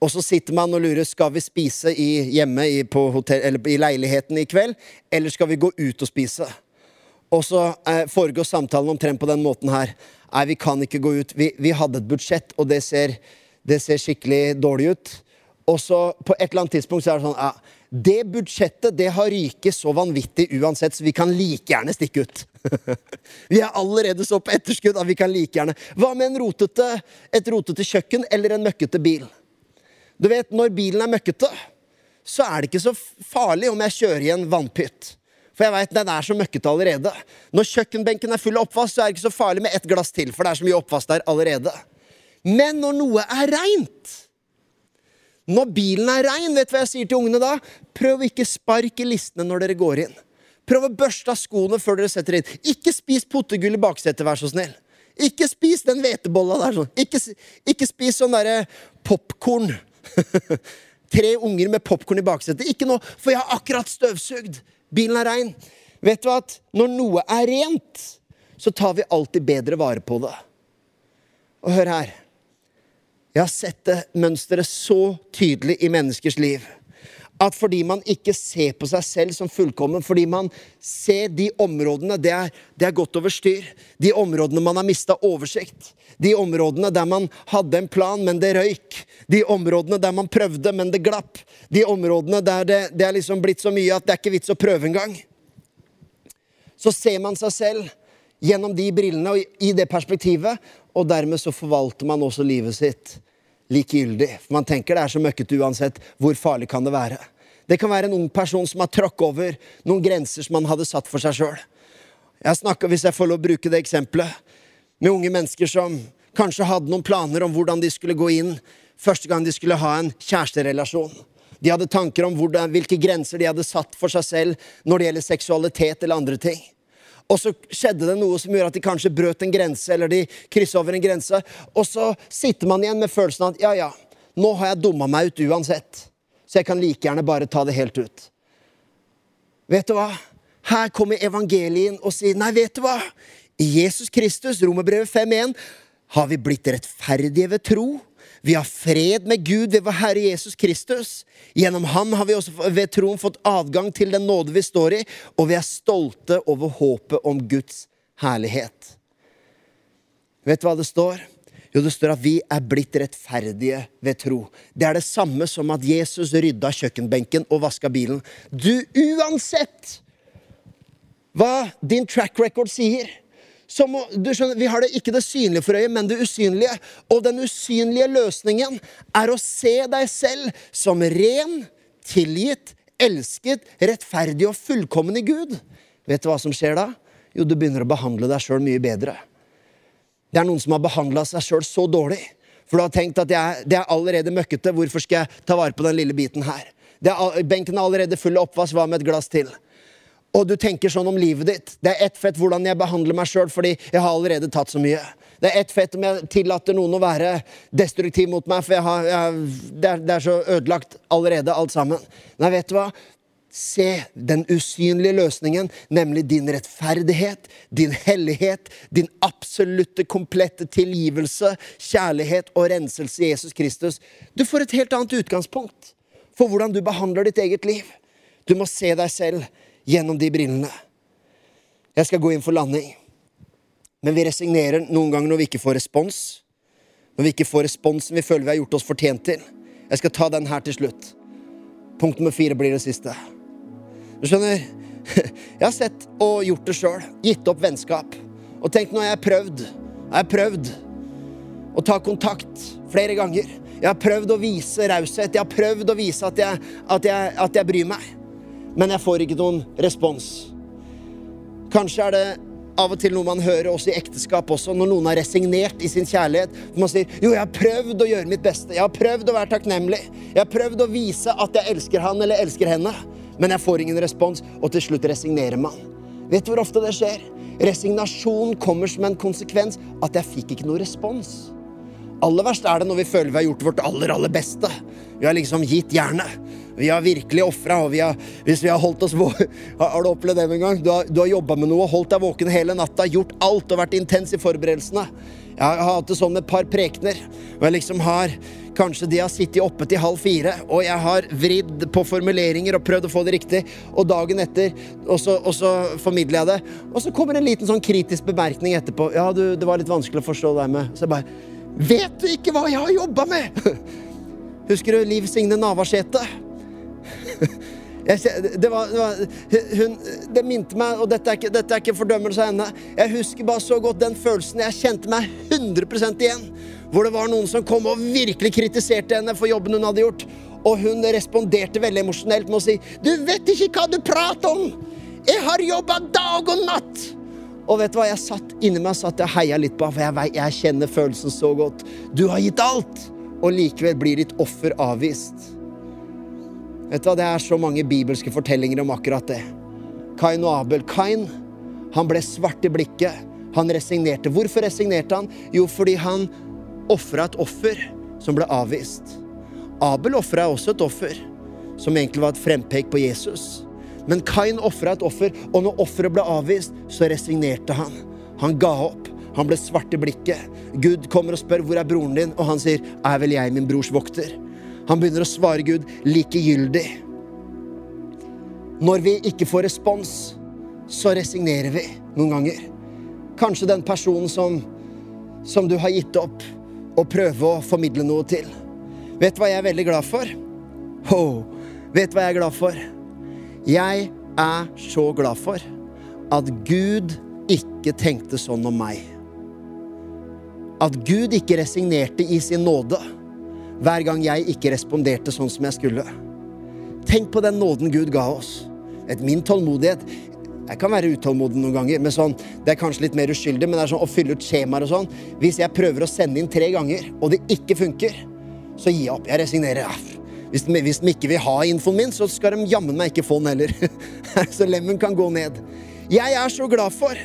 Og så sitter man og lurer skal vi spise i, hjemme i, hotell, i, leiligheten i kveld, eller skal vi gå ut og spise. Og så eh, foregår samtalen omtrent på den måten her. Nei, vi kan ikke gå ut. Vi, vi hadde et budsjett, og det ser, det ser, skikkelig dårlig ut. Og så på et eller annet tidspunkt så er det sånn ja, Det budsjettet det har ryket så vanvittig uansett, så vi kan like gjerne stikke ut. vi er allerede så på etterskudd at vi kan like gjerne Hva med rotete, et rotete kjøkken eller en møkkete bil? Du vet, Når bilen er møkkete, så er det ikke så farlig om jeg kjører i en vannpytt. For jeg vet, den er så møkkete allerede. Når kjøkkenbenken er full av oppvask, så er det ikke så farlig med ett glass til. for det er så mye oppvask der allerede. Men når noe er reint Når bilen er rein, vet du hva jeg sier til ungene da? Prøv å ikke sparke listene når dere går inn. Prøv å børste av skoene før dere setter inn. Ikke spis potegull i baksetet, vær så snill. Ikke spis den hvetebolla der. sånn. Ikke, ikke spis sånn derre popkorn Tre unger med popkorn i baksetet. Ikke noe, for jeg har akkurat støvsugd. Bilen er rein. Vet du at når noe er rent, så tar vi alltid bedre vare på det. Og hør her. Jeg har sett det mønsteret så tydelig i menneskers liv at fordi man ikke ser på seg selv som fullkommen, fordi man ser de områdene det er, det er gått over styr, de områdene man har mista oversikt, de områdene der man hadde en plan, men det røyk, de områdene der man prøvde, men det glapp, de områdene der det, det er liksom blitt så mye at det er ikke vits å prøve engang. Så ser man seg selv gjennom de brillene og i det perspektivet, og dermed så forvalter man også livet sitt likegyldig. For man tenker det er så møkkete uansett. Hvor farlig kan det være? Det kan være en ung person som har tråkket over noen grenser som man hadde satt for seg sjøl. Jeg snakka, hvis jeg får lov å bruke det eksempelet, med unge mennesker som kanskje hadde noen planer om hvordan de skulle gå inn første gang de skulle ha en kjæresterelasjon. De hadde tanker om hvordan, hvilke grenser de hadde satt for seg selv når det gjelder seksualitet eller andre ting. Og så skjedde det noe som gjorde at de kanskje brøt en grense, eller de kryssa over en grense. Og så sitter man igjen med følelsen av at ja, ja, nå har jeg dumma meg ut uansett. Så jeg kan like gjerne bare ta det helt ut. Vet du hva? Her kommer evangelien og sier nei, vet du hva? I Jesus Kristus, Romerbrevet 5.1, har vi blitt rettferdige ved tro. Vi har fred med Gud ved vår Herre Jesus Kristus. Gjennom Han har vi også ved troen fått adgang til den nåde vi står i, og vi er stolte over håpet om Guds herlighet. Vet du hva det står? Jo, det står at vi er blitt rettferdige ved tro. Det er det samme som at Jesus rydda kjøkkenbenken og vaska bilen. Du, uansett hva din track record sier, må, skjønner, vi har det ikke det synlige for øyet, men det usynlige. Og den usynlige løsningen er å se deg selv som ren, tilgitt, elsket, rettferdig og fullkommen i Gud. Vet du hva som skjer da? Jo, du begynner å behandle deg sjøl mye bedre. Det er noen som har behandla seg sjøl så dårlig. For du har tenkt at det er allerede møkkete. Hvorfor skal jeg ta vare på den lille biten her? Er, benken er allerede full av oppvask. Hva med et glass til? Og du tenker sånn om livet ditt. Det er ett fett hvordan jeg behandler meg sjøl, fordi jeg har allerede tatt så mye. Det er ett fett om jeg tillater noen å være destruktiv mot meg, for jeg har, jeg, det, er, det, er, så ødelagt allerede, alt sammen. Nei, vet du hva? Se den usynlige løsningen, nemlig din rettferdighet, din hellighet, din absolutte, komplette tilgivelse, kjærlighet og renselse i Jesus Kristus. Du får et helt annet utgangspunkt for hvordan du behandler ditt eget liv. Du må se deg selv gjennom de brillene. Jeg skal gå inn for landing. Men vi resignerer noen ganger når vi ikke får respons. Når vi ikke får responsen vi føler vi har gjort oss fortjent til. Jeg skal ta den her til slutt. Punkt nummer fire blir det siste. Du skjønner, jeg har sett og gjort det sjøl. Gitt opp vennskap. Og tenk, nå har jeg prøvd. Jeg har prøvd å ta kontakt Flere ganger. Jeg har prøvd å vise raushet. Jeg har prøvd å vise at jeg, at, jeg, at jeg bryr meg. Men jeg får ikke noen respons. Kanskje er det av og til noe man hører også i ekteskap også, når noen har resignert i sin kjærlighet. Man sier 'Jo, jeg har prøvd å gjøre mitt beste. Jeg har prøvd å være takknemlig. Jeg har prøvd å vise at jeg elsker han eller elsker henne.' Men jeg får ingen respons, og til slutt resignerer man. Vet du hvor ofte det skjer? Resignasjon kommer som en konsekvens at jeg fikk ikke noe respons. Aller verst er det når vi føler vi har gjort vårt aller, aller beste. Vi har liksom gitt jernet. Vi har virkelig ofra, og vi har, hvis vi har holdt oss Har du opplevd det noen gang? Du har, du har jobba med noe, holdt deg våken hele natta, gjort alt og vært intens i forberedelsene. Jeg har hatt det sånn med et par prekener, og jeg liksom har Kanskje de har sittet oppe til halv fire, og jeg har vridd på formuleringer og prøvd å få det riktig, og dagen etter, og så, og så formidler jeg det, og så kommer en liten sånn kritisk bemerkning etterpå. Ja, du, det var litt vanskelig å forstå deg med. Så jeg bare Vet du ikke hva jeg har jobba med?! Husker du Liv Signe Navarsete? det, var, det, var, hun, det minte meg, og dette er, ikke, dette er ikke fordømmelse av henne Jeg husker bare så godt den følelsen. Jeg kjente meg 100 igjen. Hvor det var noen som kom og virkelig kritiserte henne for jobben hun hadde gjort. Og hun responderte veldig emosjonelt med å si 'Du vet ikke hva du prater om! Jeg har jobba dag og natt!' Og vet du hva, jeg satt inni meg satt jeg heia litt på for jeg, jeg kjenner følelsen så godt. Du har gitt alt, og likevel blir ditt offer avvist. Vet du hva, Det er så mange bibelske fortellinger om akkurat det. Kain og Abel. Kain han ble svart i blikket. Han resignerte. Hvorfor resignerte han? Jo, fordi han ofra et offer som ble avvist. Abel ofra også et offer som egentlig var et frempek på Jesus. Men Kain ofra et offer, og når offeret ble avvist, så resignerte han. Han ga opp. Han ble svart i blikket. Gud kommer og spør hvor er broren din, og han sier, er vel jeg min brors vokter? Han begynner å svare Gud likegyldig. Når vi ikke får respons, så resignerer vi noen ganger. Kanskje den personen som, som du har gitt opp, og prøve å formidle noe til. Vet du hva jeg er veldig glad for? Oh, vet du hva jeg er glad for? Jeg er så glad for at Gud ikke tenkte sånn om meg. At Gud ikke resignerte i sin nåde hver gang jeg ikke responderte sånn som jeg skulle. Tenk på den nåden Gud ga oss. Et min tålmodighet Jeg kan være utålmodig noen ganger, men sånn, det er kanskje litt mer uskyldig, men det er sånn å fylle ut skjemaer og sånn. Hvis jeg prøver å sende inn tre ganger, og det ikke funker, så gir jeg opp. Jeg resignerer. Hvis de, hvis de ikke vil ha infoen min, så skal de jammen meg ikke få den heller. så lemmen kan gå ned. Jeg er så glad for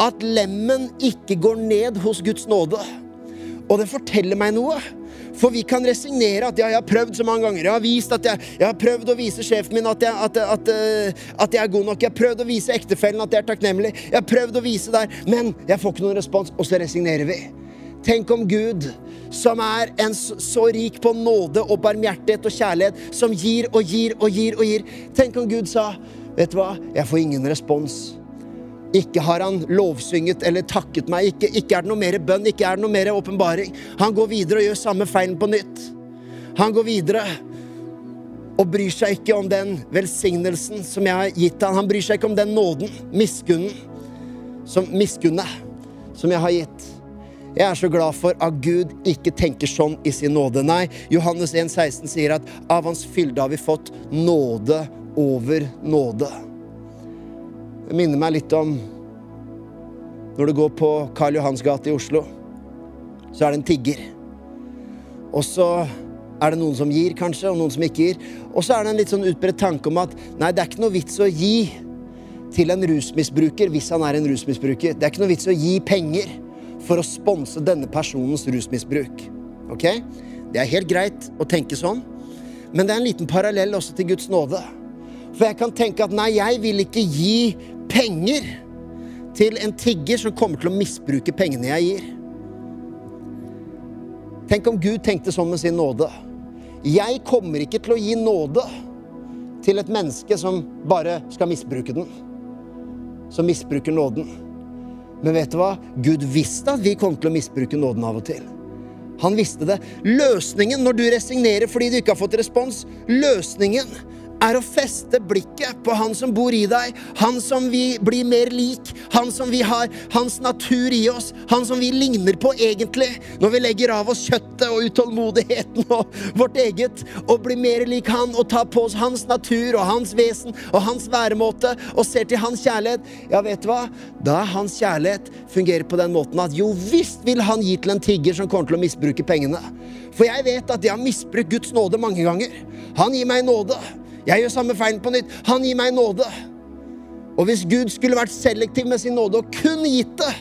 at lemmen ikke går ned hos Guds nåde. Og det forteller meg noe. For vi kan resignere at ja, jeg har prøvd så mange ganger. Jeg har, vist at jeg, jeg har prøvd å vise sjefen min at jeg, at, at, eh, at jeg, er god nok. Jeg har prøvd å vise ektefellen at jeg er takknemlig. Jeg har prøvd å vise der, men jeg får ikke noen respons, og så resignerer vi. Tenk om Gud, som er en så rik på nåde og barmhjertighet og kjærlighet, som gir og gir og gir og gir. Tenk om Gud sa, vet du hva, jeg får ingen respons. Ikke har han lovsynget eller takket meg. Ikke, ikke er det noe mer bønn, ikke er det noe mer åpenbaring. Han går videre og gjør samme feilen på nytt. Han går videre og bryr seg ikke om den velsignelsen som jeg har gitt han. Han bryr seg ikke om den nåden, miskunnen, som, miskunnet, som jeg har gitt. Jeg er så glad for at Gud ikke tenker sånn i sin nåde. Nei, Johannes 1,16 sier at av hans fylde har vi fått nåde over nåde. Det minner meg litt om når du går på Karl Johans gate i Oslo. Så er det en tigger. Og så er det noen som gir, kanskje, og noen som ikke gir. Og så er det en litt sånn utbredt tanke om at nei, det er ikke noe vits å gi til en rusmisbruker hvis han er en rusmisbruker. Det er ikke noe vits å gi penger for å sponse denne personens rusmisbruk. Ok? Det er helt greit å tenke sånn, men det er en liten parallell også til Guds nåde. For jeg kan tenke at nei, jeg vil ikke gi penger til en tigger som kommer til å misbruke pengene jeg gir. Tenk om Gud tenkte sånn med sin nåde. Jeg kommer ikke til å gi nåde til et menneske som bare skal misbruke den. Som misbruker nåden. Men vet du hva? Gud visste at vi kom til å misbruke nåden av og til. Han visste det. Løsningen når du resignerer fordi du ikke har fått respons, løsningen er å feste blikket på han som bor i deg, han som vi blir mer lik, han som vi har hans natur i oss, han som vi ligner på egentlig, når vi legger av oss kjøttet og utålmodigheten og vårt eget, og blir mer lik han og tar på oss hans natur og hans vesen og hans væremåte og ser til hans kjærlighet, ja, vet du hva? Da er hans kjærlighet fungerer på den måten at jo visst vil han gi til en tigger som kommer til å misbruke pengene. For jeg vet at jeg har misbrukt Guds nåde mange ganger. Han gir meg nåde. Jeg gjør samme feilen på nytt. Han gir meg nåde. Og hvis Gud skulle vært selektiv med sin nåde og kun gitt det,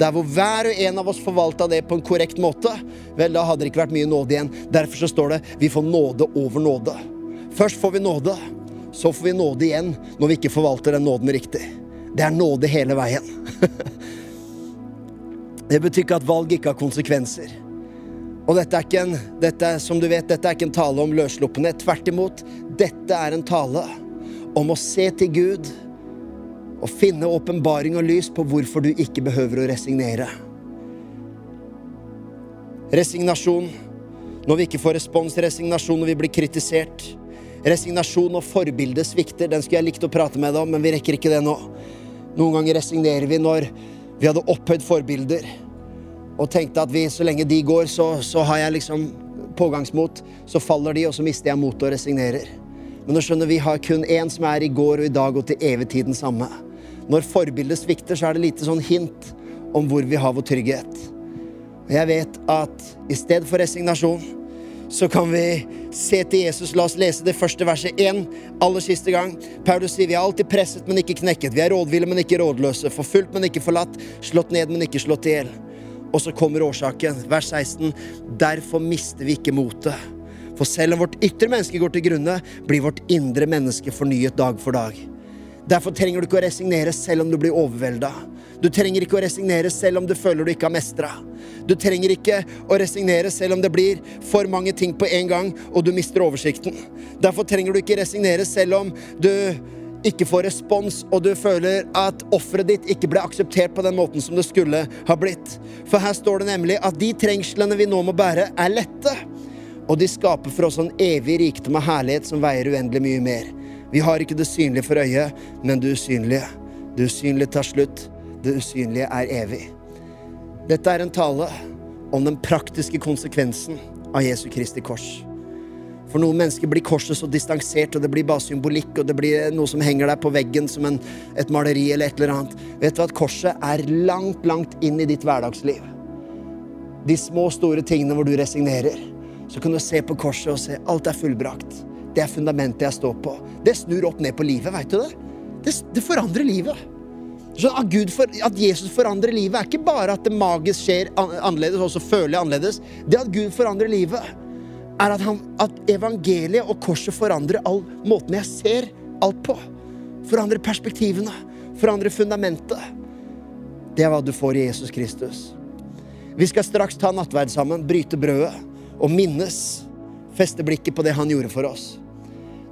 der hvor hver og en av oss forvalta det på en korrekt måte, vel, da hadde det ikke vært mye nåde igjen. Derfor så står det vi får nåde over nåde. Først får vi nåde, så får vi nåde igjen når vi ikke forvalter den nåden riktig. Det er nåde hele veien. det betyr ikke at valg ikke har konsekvenser. Og dette er ikke en, dette, som du vet, dette er ikke en tale om løssluppenhet. Tvert imot. Dette er en tale om å se til Gud og finne åpenbaring og lys på hvorfor du ikke behøver å resignere. Resignasjon når vi ikke får respons. Resignasjon når vi blir kritisert. Resignasjon og forbildet svikter. Den skulle jeg likt å prate med deg om, men vi rekker ikke det nå. Noen ganger resignerer vi når vi hadde opphøyd forbilder og tenkte at vi, så lenge de går, så, så har jeg liksom pågangsmot. Så faller de, og så mister jeg motet og resignerer. Men nå skjønner vi har kun én som er i går og i dag og til evig tid den samme. Når forbildet svikter, så er det lite sånn hint om hvor vi har vår trygghet. Og jeg vet at i stedet for resignasjon, så kan vi se til Jesus. La oss lese det første verset én aller siste gang. Paulus sier vi er alltid presset, men ikke knekket. Vi er rådville, men ikke rådløse. Forfulgt, men ikke forlatt. Slått ned, men ikke slått i hjel. Og så kommer årsaken. Vers 16. Derfor mister vi ikke motet. For selv om vårt ytre menneske går til grunne, blir vårt indre menneske fornyet dag for dag. Derfor trenger du ikke å resignere selv om du blir overvelda. Du trenger ikke å resignere selv om du føler du ikke har mestra. Du trenger ikke å resignere selv om det blir for mange ting på en gang og du mister oversikten. Derfor trenger du ikke resignere selv om du ikke får respons, og du føler at offeret ditt ikke ble akseptert på den måten som det skulle ha blitt. For her står det nemlig at de trengslene vi nå må bære, er lette. Og de skaper for oss en evig rikdom og herlighet som veier uendelig mye mer. Vi har ikke det synlige for øyet, men det usynlige. Det usynlige tar slutt. Det usynlige er evig. Dette er en tale om den praktiske konsekvensen av Jesu Kristi kors. For noen mennesker blir korset så distansert, og det blir bare symbolikk, og det blir noe som henger der på veggen som en, et maleri eller et eller annet. Vet du at korset er langt, langt inn i ditt hverdagsliv. De små, store tingene hvor du resignerer. Så kan du se på korset og se alt er fullbrakt. Det er fundamentet jeg står på. Det snur opp ned på livet, veit du det? det? Det forandrer livet. Så at, for, at, Jesus forandrer livet, er ikke bare at det magisk skjer annerledes, og så føler jeg annerledes. Det at Gud forandrer livet, er at, han, at evangeliet og korset forandrer all måten jeg ser alt på. Forandrer perspektivene. Forandrer fundamentet. Det er hva du får i Jesus Kristus. Vi skal straks ta nattverd sammen, bryte brødet og minnes. Feste blikket på det han gjorde for oss.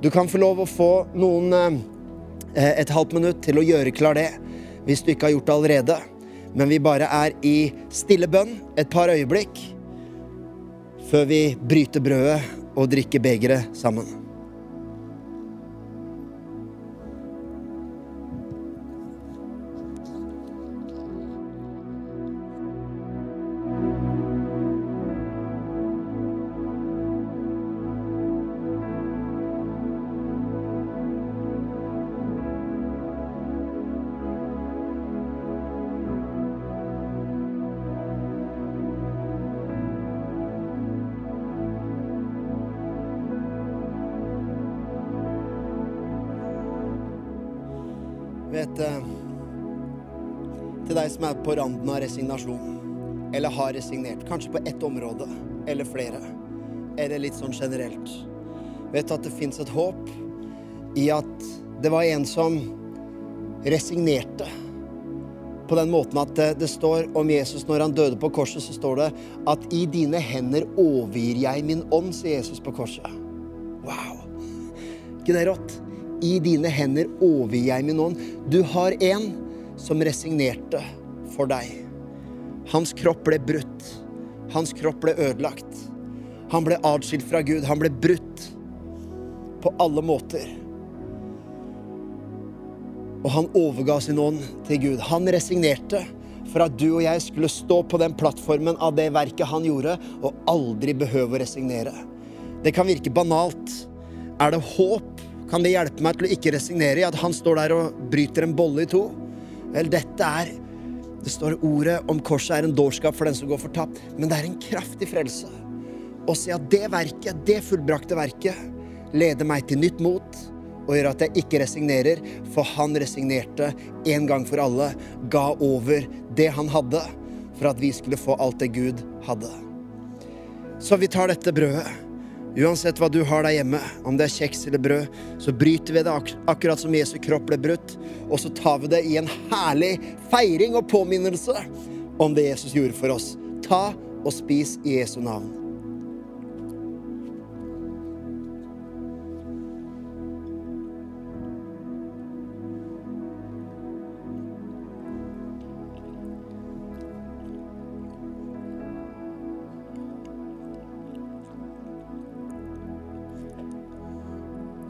Du kan få lov å få noen eh, et halvt minutt til å gjøre klar det, hvis du ikke har gjort det allerede. Men vi bare er i stille bønn et par øyeblikk før vi bryter brødet og drikker begeret sammen. Vet eh, Til deg som er på randen av resignasjon, eller har resignert, kanskje på ett område eller flere, eller litt sånn generelt. Vet at det fins et håp i at det var en som resignerte. På den måten at det, står om Jesus når han døde på korset, så står det at i dine hender overgir jeg min ånd, sier Jesus på korset. Wow! ikke det rått? I dine hender overgir jeg min ånd. Du har en som resignerte for deg. Hans kropp ble brutt. Hans kropp ble ødelagt. Han ble atskilt fra Gud. Han ble brutt på alle måter. Og han overga sin ånd til Gud. Han resignerte for at du og jeg skulle stå på den plattformen av det verket han gjorde, og aldri behøve å resignere. Det kan virke banalt. Er det håp? Kan det hjelpe meg til å ikke resignere i at han står der og bryter en bolle i to? Vel, dette er Det står ordet om korset er en dårskap for den som går fortapt, men det er en kraftig frelse. Å se at det verket, det fullbrakte verket, leder meg til nytt mot og gjør at jeg ikke resignerer, for han resignerte en gang for alle, ga over det han hadde, for at vi skulle få alt det Gud hadde. Så vi tar dette brødet. Uansett hva du har der hjemme, om det er kjeks eller brød, så bryter vi det ak akkurat som Jesu kropp ble brutt, og så tar vi det i en herlig feiring og påminnelse om det Jesus gjorde for oss. Ta og spis i Jesu navn.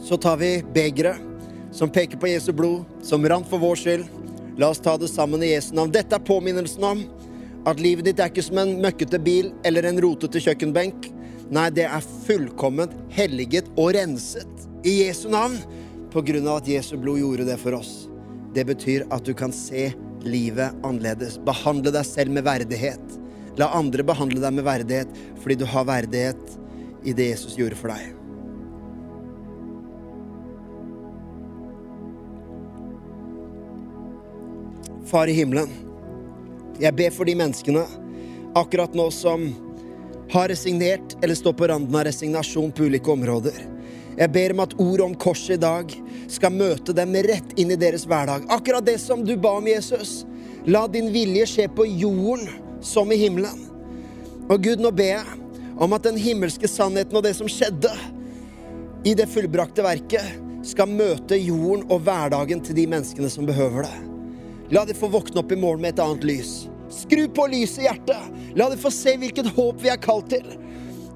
Så tar vi begeret som peker på Jesu blod, som rant for vår skyld. La oss ta det sammen i Jesu navn. Dette er påminnelsen om at livet ditt er ikke som en møkkete bil eller en rotete kjøkkenbenk. Nei, det er fullkomment helliget og renset i Jesu navn på grunn av at Jesu blod gjorde det for oss. Det betyr at du kan se livet annerledes. Behandle deg selv med verdighet. La andre behandle deg med verdighet fordi du har verdighet i det Jesus gjorde for deg. Far i himmelen, jeg ber for de menneskene akkurat nå som har resignert eller står på randen av resignasjon på ulike områder. Jeg ber om at ordet om korset i dag skal møte dem rett inn i deres hverdag. Akkurat det som du ba om, Jesus. La din vilje skje på jorden som i himmelen. Og Gud, nå ber jeg om at den himmelske sannheten og det som skjedde i det fullbrakte verket, skal møte jorden og hverdagen til de menneskene som behøver det. La det få våkne opp i morgen med et annet lys. Skru på lyset i hjertet. La det få se hvilket håp vi er kalt til.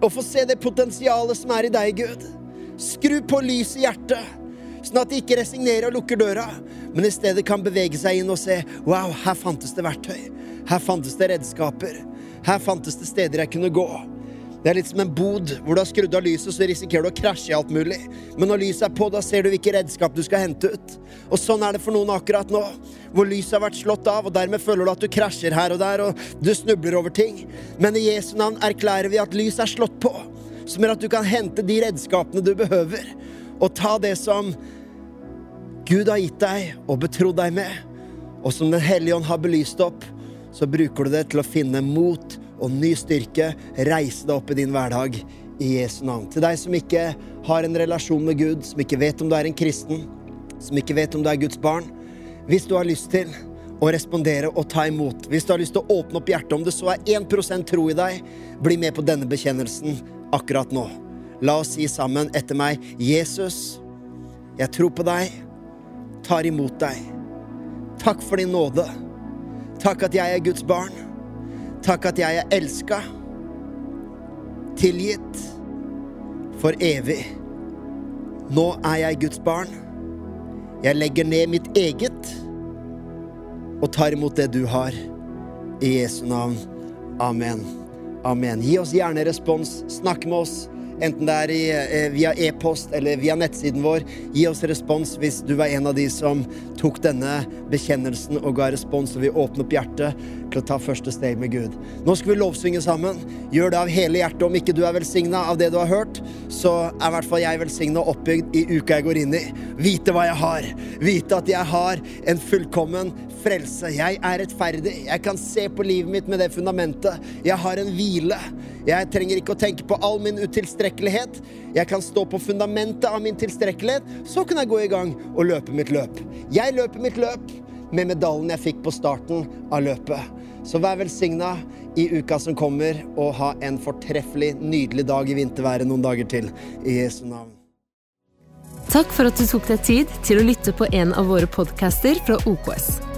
Og få se det potensialet som er i deg, Gud. Skru på lyset i hjertet, sånn at de ikke resignerer og lukker døra, men i stedet kan bevege seg inn og se wow, her fantes det verktøy. Her fantes det redskaper. Her fantes det steder jeg kunne gå. Det er litt som en bod hvor du har skrudd av lyset, så risikerer du å krasje i alt mulig. Men når lyset er på, da ser du hvilke redskap du skal hente ut. Og sånn er det for noen akkurat nå, hvor lyset har vært slått av, og dermed føler du at du krasjer her og der, og du snubler over ting. Men i Jesu navn erklærer vi at lyset er slått på, som gjør at du kan hente de redskapene du behøver, og ta det som Gud har gitt deg og betrodd deg med, og som Den hellige ånd har belyst opp, så bruker du det til å finne mot og ny styrke. Reise deg opp i din hverdag i Jesu navn. Til deg som ikke har en relasjon med Gud, som ikke vet om du er en kristen, som ikke vet om du er Guds barn. Hvis du har lyst til å respondere og ta imot, hvis du har lyst til å åpne opp hjertet, om det så er 1% tro i deg, bli med på denne bekjennelsen akkurat nå. La oss si sammen etter meg, Jesus, jeg tror på deg, tar imot deg. Takk for din nåde. Takk at jeg er Guds barn. Takk at jeg er elska, tilgitt for evig. Nå er jeg Guds barn. Jeg legger ned mitt eget og tar imot det du har. I Jesu navn. Amen. Amen. Gi oss gjerne respons. Snakk med oss. Enten det er i, eh, via e-post eller via nettsiden vår. Gi oss respons hvis du var en av de som tok denne bekjennelsen og ga respons og vi åpner opp hjertet til å ta første steg med Gud. Nå skal vi lovsynge sammen. Gjør det av hele hjertet. Om ikke du er velsigna av det du har hørt, så er i hvert fall jeg velsigna og oppbygd i uka jeg går inn i. Vite hva jeg har. Vite at jeg har en fullkommen frelse. Jeg er rettferdig. Jeg kan se på livet mitt med det fundamentet. Jeg har en hvile. Jeg trenger ikke å tenke på all min utilstrekkelighet. Jeg kan stå på fundamentet av min tilstrekkelighet. Så kan jeg gå i gang og løpe mitt løp. Jeg løper mitt løp med medaljen jeg fikk på starten av løpet. Så vær velsigna i uka som kommer, og ha en fortreffelig, nydelig dag i vinterværet noen dager til. I Jesu navn. Takk for at du tok deg tid til å lytte på en av våre podcaster fra OKS.